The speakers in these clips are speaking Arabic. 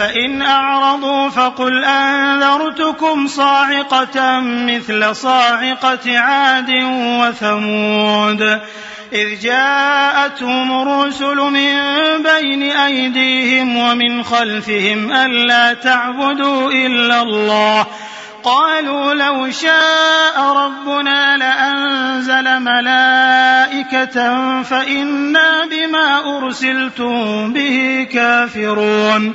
فإن أعرضوا فقل أنذرتكم صاعقة مثل صاعقة عاد وثمود. إذ جاءتهم الرسل من بين أيديهم ومن خلفهم ألا تعبدوا إلا الله. قالوا لو شاء ربنا لأنزل ملائكة فإنا بما أرسلتم به كافرون.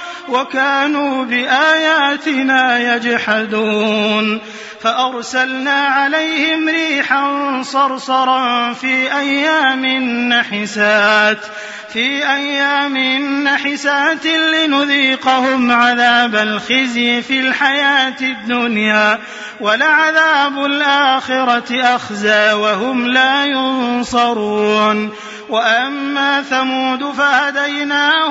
وكانوا بآياتنا يجحدون فأرسلنا عليهم ريحا صرصرا في أيام نحسات في أيام نحسات لنذيقهم عذاب الخزي في الحياة الدنيا ولعذاب الآخرة أخزى وهم لا ينصرون وأما ثمود فهديناهم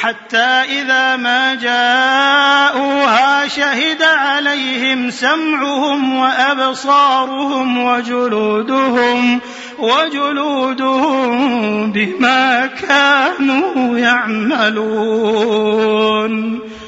حتى إذا ما جاءوها شهد عليهم سمعهم وأبصارهم وجلودهم وجلودهم بما كانوا يعملون.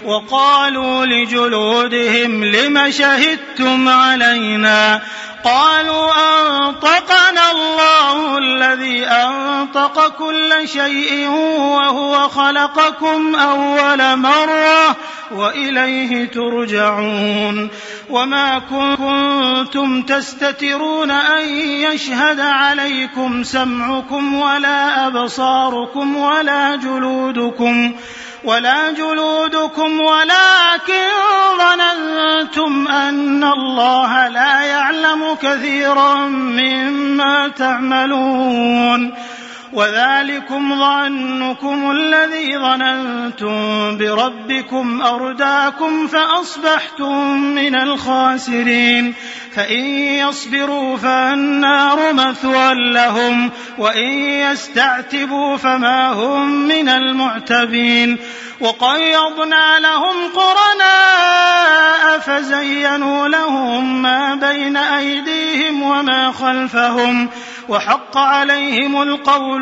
وقالوا لجلودهم لم شهدتم علينا قالوا أنطقنا الله الذي أنطق كل شيء وهو خلقكم أول مرة وإليه ترجعون وما كنتم تستترون أن يشهد عليكم سمعكم ولا أبصاركم ولا جلودكم ولا جلودكم ولكن ظننتم أن الله لا يعلم كثيرا مما تعملون وذلكم ظنكم الذي ظننتم بربكم أرداكم فأصبحتم من الخاسرين فإن يصبروا فالنار مثوى لهم وإن يستعتبوا فما هم من المعتبين وقيضنا لهم قرناء فزينوا لهم ما بين أيديهم وما خلفهم وحق عليهم القول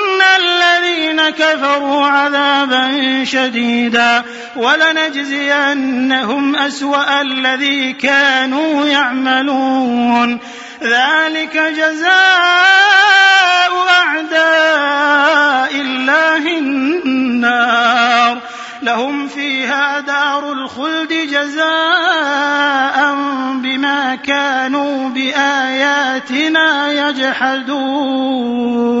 الذين كفروا عذابا شديدا ولنجزينهم أسوأ الذي كانوا يعملون ذلك جزاء أعداء الله النار لهم فيها دار الخلد جزاء بما كانوا بآياتنا يجحدون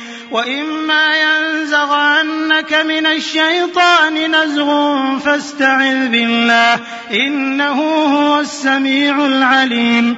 وإما ينزغنك من الشيطان نزغ فاستعذ بالله إنه هو السميع العليم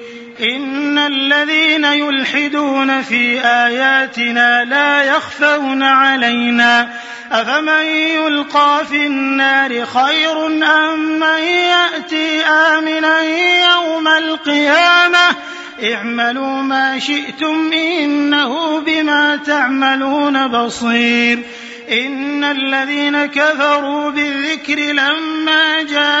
الذين يلحدون في آياتنا لا يخفون علينا أفمن يلقى في النار خير أم من يأتي آمنا يوم القيامة اعملوا ما شئتم إنه بما تعملون بصير إن الذين كفروا بالذكر لما جاءهم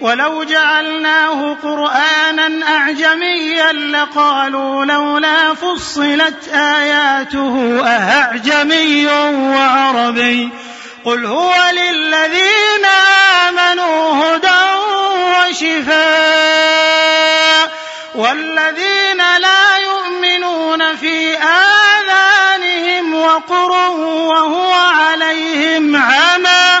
ولو جعلناه قرآنا أعجميا لقالوا لولا فصلت آياته أهعجمي وعربي قل هو للذين آمنوا هدى وشفاء والذين لا يؤمنون في آذانهم وقر وهو عليهم عمى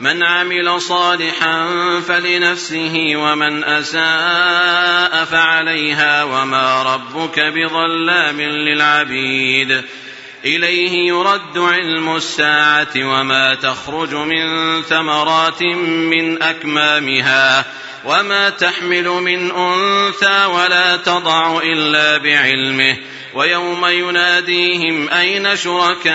من عمل صالحا فلنفسه ومن أساء فعليها وما ربك بظلام للعبيد. إليه يرد علم الساعة وما تخرج من ثمرات من أكمامها وما تحمل من أنثى ولا تضع إلا بعلمه. ويوم يناديهم أين شركائي؟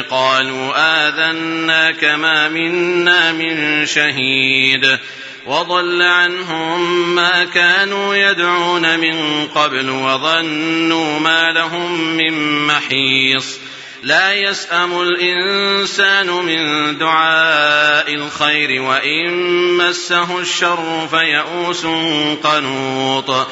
قالوا آذناك ما منا من شهيد. وضل عنهم ما كانوا يدعون من قبل وظنوا ما لهم من محيص. لا يسأم الإنسان من دعاء الخير وإن مسه الشر فيئوس قنوط.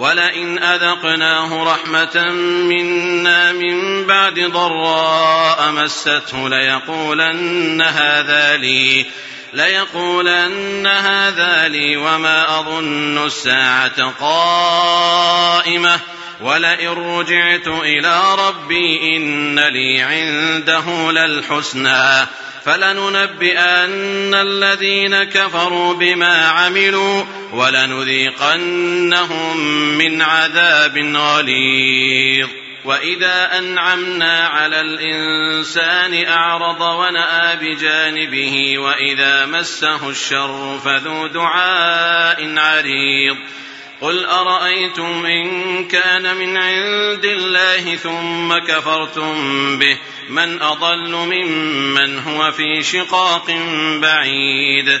ولئن أذقناه رحمة منا من بعد ضراء مسته ليقولن هذا لي ليقولن هذا لي وما أظن الساعة قائمة. ولئن رجعت إلى ربي إن لي عنده للحسنى. فلننبئن الذين كفروا بما عملوا ولنذيقنهم من عذاب غليظ. وإذا أنعمنا على الإنسان أعرض ونأى بجانبه وإذا مسه الشر فذو دعاء عريض. قل أرأيتم إن كان من عند الله ثم كفرتم به من أضل ممن هو في شقاق بعيد.